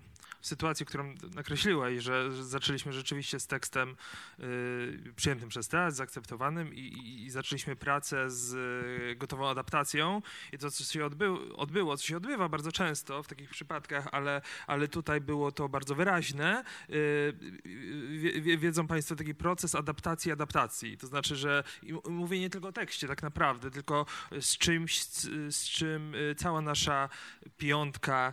sytuacji, którą nakreśliłeś, że zaczęliśmy rzeczywiście z tekstem y, przyjętym przez teatr, zaakceptowanym i, i, i zaczęliśmy pracę z y, gotową adaptacją i to, co się odbyło, odbyło, co się odbywa bardzo często w takich przypadkach, ale, ale tutaj było to bardzo wyraźne. Y, y, wie- wie- Wiedzą Państwo taki proces adaptacji adaptacji, to znaczy, że mówię nie tylko o tekście tak naprawdę, tylko z czymś, z, z czym y, cała nasza piątka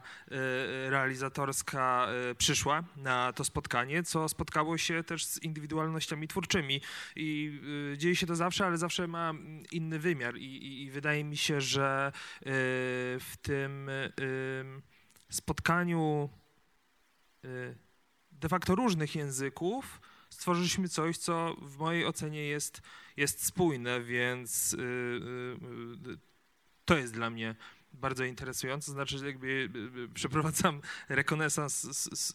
realizatorska y, przyszła na to spotkanie, co spotkało się też z indywidualnościami twórczymi. I y, dzieje się to zawsze, ale zawsze ma inny wymiar. I, i, i wydaje mi się, że y, w tym spotkaniu de facto różnych języków stworzyliśmy coś, co w mojej ocenie jest, jest spójne, więc to jest dla mnie bardzo interesujące. Znaczy, jakby y, y, przeprowadzam rekonesans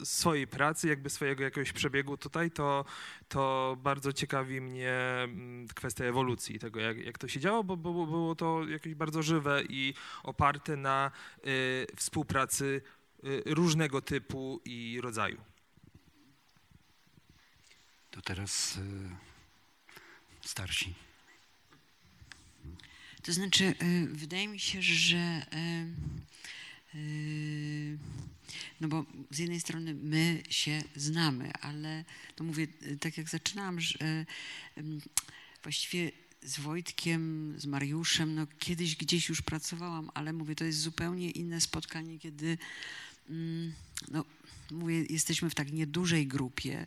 swojej pracy, jakby swojego jakiegoś przebiegu tutaj, to, to bardzo ciekawi mnie mm, kwestia ewolucji tego, jak, jak to się działo, bo, bo było to jakieś bardzo żywe i oparte na y, współpracy y, różnego typu i rodzaju. To teraz y, starsi. To znaczy, y, wydaje mi się, że y, y, no bo z jednej strony my się znamy, ale no mówię, tak jak zaczynałam, że właściwie z Wojtkiem, z Mariuszem, no kiedyś gdzieś już pracowałam, ale mówię, to jest zupełnie inne spotkanie, kiedy mm, no, mówię, jesteśmy w tak niedużej grupie.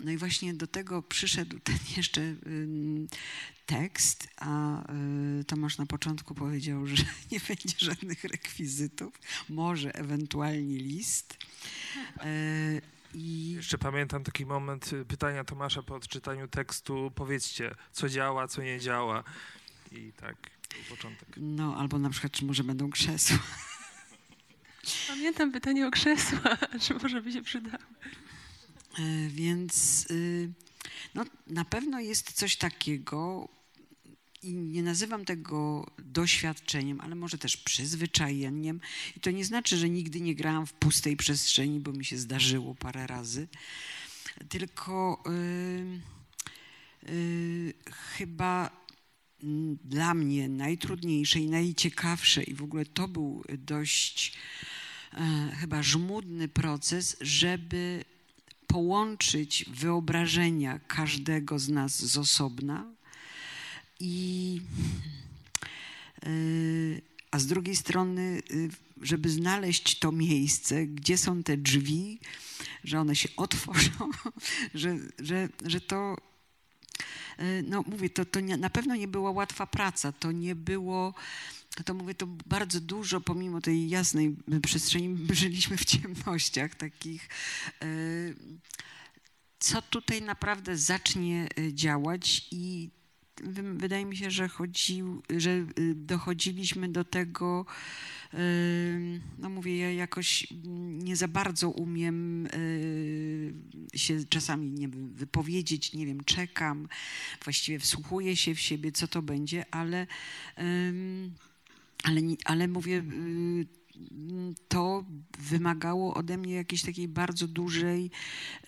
No i właśnie do tego przyszedł ten jeszcze tekst, a y, Tomasz na początku powiedział, że nie będzie żadnych rekwizytów, może ewentualnie list. E, I Jeszcze pamiętam taki moment y, pytania Tomasza po odczytaniu tekstu. Powiedzcie, co działa, co nie działa. I tak, był początek. no, albo na przykład, czy może będą krzesła. Pamiętam pytanie o krzesła, czy może by się przydało. E, Więc y, no, na pewno jest coś takiego, i nie nazywam tego doświadczeniem, ale może też przyzwyczajeniem. I to nie znaczy, że nigdy nie grałam w pustej przestrzeni, bo mi się zdarzyło parę razy. Tylko y, y, chyba dla mnie najtrudniejsze i najciekawsze, i w ogóle to był dość e, chyba żmudny proces, żeby połączyć wyobrażenia każdego z nas z osobna i y, a z drugiej strony, y, żeby znaleźć to miejsce, gdzie są te drzwi, że one się otworzą, że, że, że to y, no mówię, to, to nie, na pewno nie była łatwa praca, to nie było, to mówię, to bardzo dużo, pomimo tej jasnej przestrzeni, żyliśmy w ciemnościach takich. y, Co tutaj naprawdę zacznie y, działać i wy- wydaje mi się, że, chodził, że y, dochodziliśmy do tego, no mówię, ja jakoś nie za bardzo umiem się czasami nie wiem, wypowiedzieć, nie wiem, czekam, właściwie wsłuchuję się w siebie, co to będzie, ale, ym, ale, ale mówię, y, to wymagało ode mnie jakiejś takiej bardzo dużej,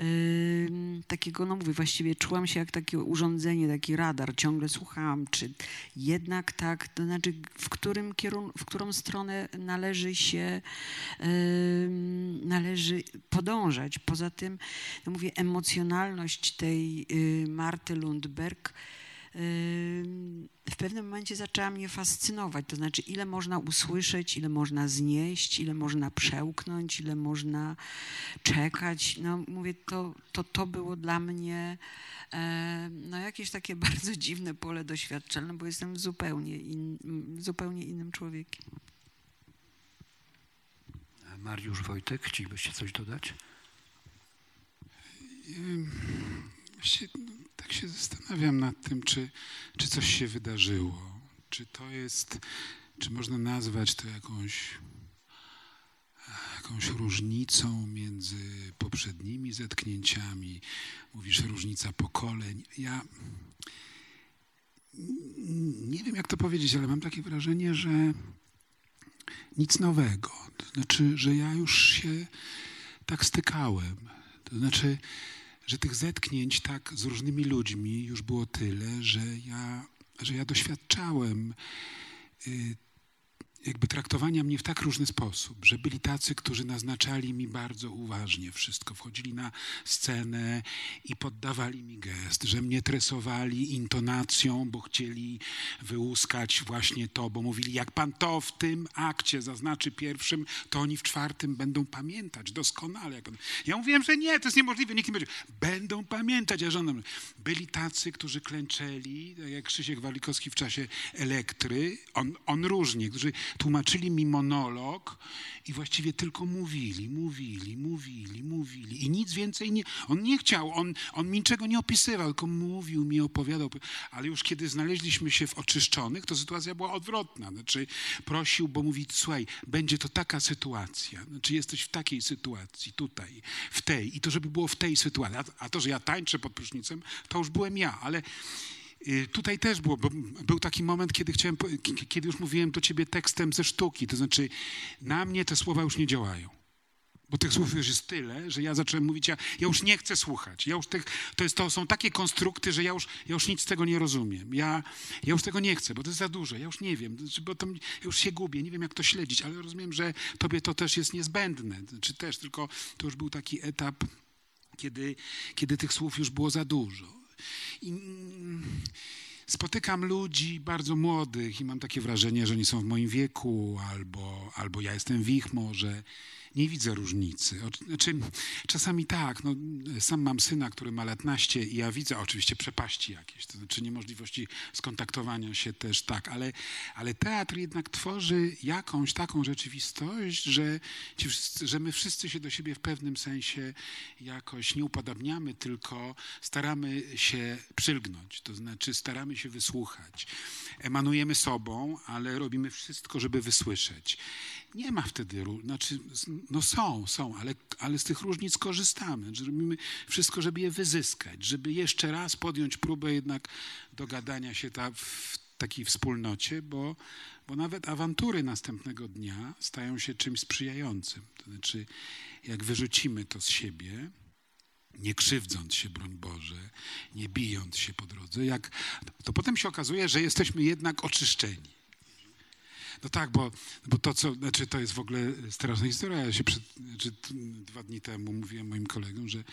ym, takiego, no mówię, właściwie czułam się jak takie urządzenie, taki radar, ciągle słuchałam, czy jednak tak, to znaczy w, którym kierun- w którą stronę należy się, ym, należy podążać. Poza tym, no mówię, emocjonalność tej y, Marty Lundberg w pewnym momencie zaczęła mnie fascynować. To znaczy, ile można usłyszeć, ile można znieść, ile można przełknąć, ile można czekać. No mówię, to to, to było dla mnie no, jakieś takie bardzo dziwne pole doświadczalne, bo jestem zupełnie, in, zupełnie innym człowiekiem. Mariusz Wojtek, chcielibyście coś dodać? Tak się zastanawiam nad tym, czy, czy coś się wydarzyło. Czy to jest czy można nazwać to jakąś, jakąś różnicą między poprzednimi zetknięciami? Mówisz różnica pokoleń. Ja nie wiem, jak to powiedzieć, ale mam takie wrażenie, że nic nowego. To znaczy, że ja już się tak stykałem. To znaczy, że tych zetknięć tak z różnymi ludźmi już było tyle, że ja, że ja doświadczałem y, jakby traktowania mnie w tak różny sposób, że byli tacy, którzy naznaczali mi bardzo uważnie wszystko, wchodzili na scenę i poddawali mi gest, że mnie tresowali intonacją, bo chcieli wyłuskać właśnie to, bo mówili, jak pan to w tym akcie zaznaczy pierwszym, to oni w czwartym będą pamiętać doskonale. Ja mówiłem, że nie, to jest niemożliwe, nikt nie będzie. Będą pamiętać, a żona byli tacy, którzy klęczeli, tak jak Krzysiek Walikowski w czasie Elektry, on, on różnie, którzy tłumaczyli mi monolog i właściwie tylko mówili, mówili, mówili, mówili. I nic więcej nie, on nie chciał, on, on mi niczego nie opisywał, tylko mówił mi, opowiadał, ale już kiedy znaleźliśmy się w oczyszczonych, to sytuacja była odwrotna, znaczy prosił, bo mówi, słuchaj, będzie to taka sytuacja, znaczy jesteś w takiej sytuacji, tutaj, w tej. I to, żeby było w tej sytuacji, a, a to, że ja tańczę pod prysznicem, to już byłem ja, ale Tutaj też było, bo był taki moment, kiedy chciałem, kiedy już mówiłem do ciebie tekstem ze sztuki, to znaczy na mnie te słowa już nie działają. Bo tych słów już jest tyle, że ja zacząłem mówić, ja, ja już nie chcę słuchać. Ja już tych, to, jest, to są takie konstrukty, że ja już, ja już nic z tego nie rozumiem. Ja, ja już tego nie chcę, bo to jest za dużo. Ja już nie wiem, znaczy, bo to, ja już się gubię, nie wiem jak to śledzić, ale rozumiem, że tobie to też jest niezbędne. Znaczy też, tylko to już był taki etap, kiedy, kiedy tych słów już było za dużo. I mm, spotykam ludzi bardzo młodych i mam takie wrażenie, że oni są w moim wieku, albo, albo ja jestem w ich może. Nie widzę różnicy. Znaczy, czasami tak, no, sam mam syna, który ma lat naście i ja widzę oczywiście przepaści jakieś, to znaczy niemożliwości skontaktowania się też tak, ale, ale teatr jednak tworzy jakąś taką rzeczywistość, że, ci że my wszyscy się do siebie w pewnym sensie jakoś nie upodabniamy, tylko staramy się przylgnąć, to znaczy staramy się wysłuchać. Emanujemy sobą, ale robimy wszystko, żeby wysłyszeć. Nie ma wtedy, znaczy, no są, są, ale, ale z tych różnic korzystamy, robimy wszystko, żeby je wyzyskać, żeby jeszcze raz podjąć próbę jednak dogadania się ta, w takiej wspólnocie, bo, bo nawet awantury następnego dnia stają się czymś sprzyjającym. To znaczy, jak wyrzucimy to z siebie, nie krzywdząc się, broń Boże, nie bijąc się po drodze, jak, to potem się okazuje, że jesteśmy jednak oczyszczeni. No tak, bo, bo to, co, znaczy to jest w ogóle straszna historia. Ja się przed, znaczy, dwa dni temu mówiłem moim kolegom, że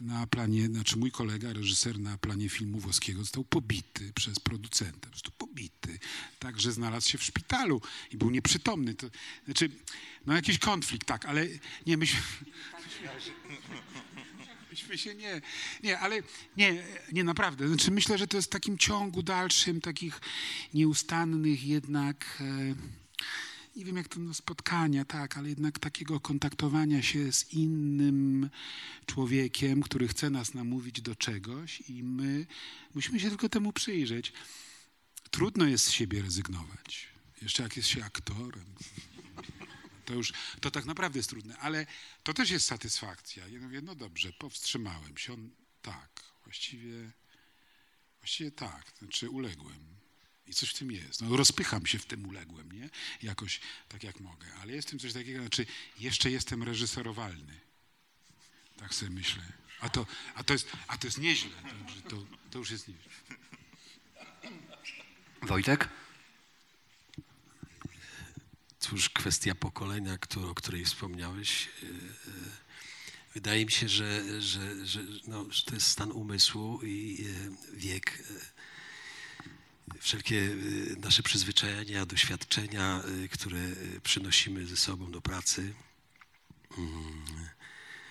na planie, znaczy mój kolega, reżyser na planie filmu włoskiego został pobity przez producenta. Po prostu pobity. Tak, że znalazł się w szpitalu i był nieprzytomny. To, znaczy, no jakiś konflikt, tak, ale nie, myśmy... Myśmy się nie, nie, ale nie, nie naprawdę. Znaczy myślę, że to jest w takim ciągu dalszym takich nieustannych jednak, e, nie wiem jak to no, spotkania, tak, ale jednak takiego kontaktowania się z innym człowiekiem, który chce nas namówić do czegoś i my musimy się tylko temu przyjrzeć. Trudno jest z siebie rezygnować. Jeszcze jak jest się aktorem. To już, to tak naprawdę jest trudne, ale to też jest satysfakcja. Ja mówię, no dobrze, powstrzymałem się. On, tak, właściwie, właściwie tak, znaczy uległem. I coś w tym jest. No, rozpycham się w tym uległem, nie? Jakoś tak jak mogę. Ale jest w tym coś takiego, znaczy jeszcze jestem reżyserowalny. Tak sobie myślę. A to, a to, jest, a to jest nieźle. To, to, to już jest nieźle. Wojtek? Cóż, kwestia pokolenia, o której wspomniałeś, e, e, wydaje mi się, że, że, że, no, że to jest stan umysłu i e, wiek. Wszelkie nasze przyzwyczajenia, doświadczenia, które przynosimy ze sobą do pracy, mm,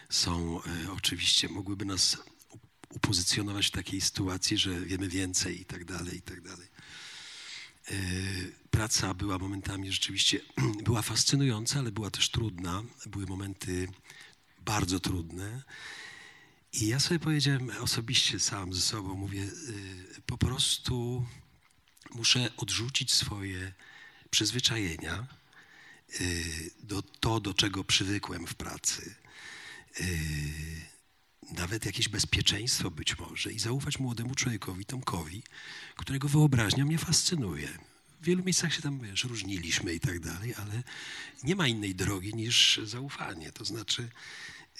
są oczywiście, mogłyby nas upozycjonować w takiej sytuacji, że wiemy więcej i tak dalej, i tak dalej. E, Praca była momentami rzeczywiście, była fascynująca, ale była też trudna. Były momenty bardzo trudne. I ja sobie powiedziałem osobiście sam ze sobą, mówię, y, po prostu muszę odrzucić swoje przyzwyczajenia, y, do to, do czego przywykłem w pracy, y, nawet jakieś bezpieczeństwo być może i zaufać młodemu człowiekowi, Tomkowi, którego wyobraźnia mnie fascynuje. W wielu miejscach się tam, wiesz, różniliśmy i tak dalej, ale nie ma innej drogi niż zaufanie. To znaczy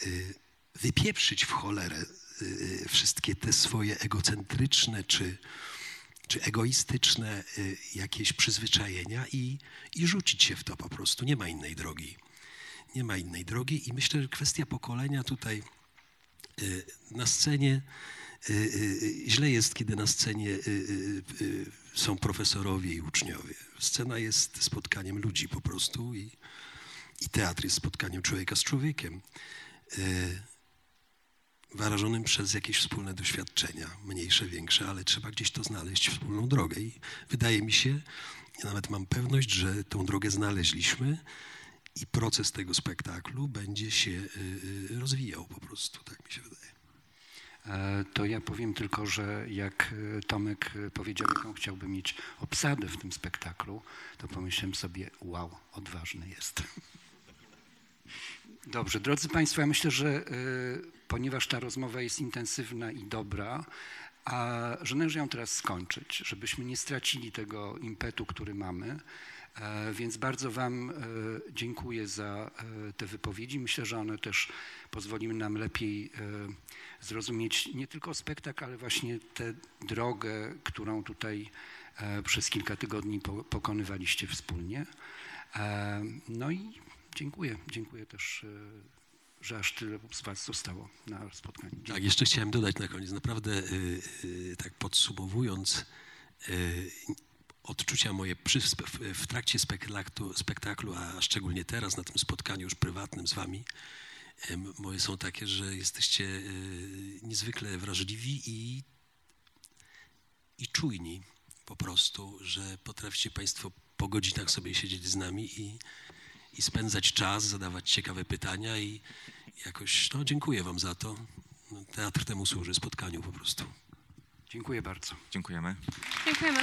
y, wypieprzyć w cholerę y, wszystkie te swoje egocentryczne czy, czy egoistyczne y, jakieś przyzwyczajenia i, i rzucić się w to po prostu. Nie ma innej drogi. Nie ma innej drogi i myślę, że kwestia pokolenia tutaj y, na scenie y, y, źle jest, kiedy na scenie y, y, y, są profesorowie i uczniowie. Scena jest spotkaniem ludzi po prostu i, i teatr jest spotkaniem człowieka z człowiekiem. Y, wyrażonym przez jakieś wspólne doświadczenia, mniejsze, większe, ale trzeba gdzieś to znaleźć, wspólną drogę. I wydaje mi się, ja nawet mam pewność, że tą drogę znaleźliśmy i proces tego spektaklu będzie się y, y, rozwijał po prostu, tak mi się wydaje. E, To ja powiem tylko, że jak e, Tomek e, powiedział, jaką chciałby mieć obsadę w tym spektaklu, to pomyślałem sobie, wow, odważny jest. Dobrze, drodzy Państwo, ja myślę, że ponieważ ta rozmowa jest intensywna i dobra, a że należy ją teraz skończyć, żebyśmy nie stracili tego impetu, który mamy. E, Więc bardzo Wam e, dziękuję za e, te wypowiedzi. Myślę, że one też pozwoliły nam lepiej zrozumieć nie tylko spektakl, ale właśnie tę drogę, którą tutaj przez kilka tygodni po- pokonywaliście wspólnie. No i dziękuję. Dziękuję też, że aż tyle z Was zostało na spotkaniu. Tak, jeszcze chciałem dodać na koniec, naprawdę tak podsumowując, odczucia moje przy, w- trakcie spektaklu, spektaklu, a szczególnie teraz na tym spotkaniu już prywatnym z wami, moje są takie, że jesteście y, niezwykle wrażliwi i, i czujni po prostu, że potraficie Państwo po godzinach sobie siedzieć z nami i, i spędzać czas, zadawać ciekawe pytania i jakoś, no dziękuję Wam za to. No, Teatr temu służy, spotkaniu po prostu. Dziękuję bardzo. Dziękujemy. Dziękujemy.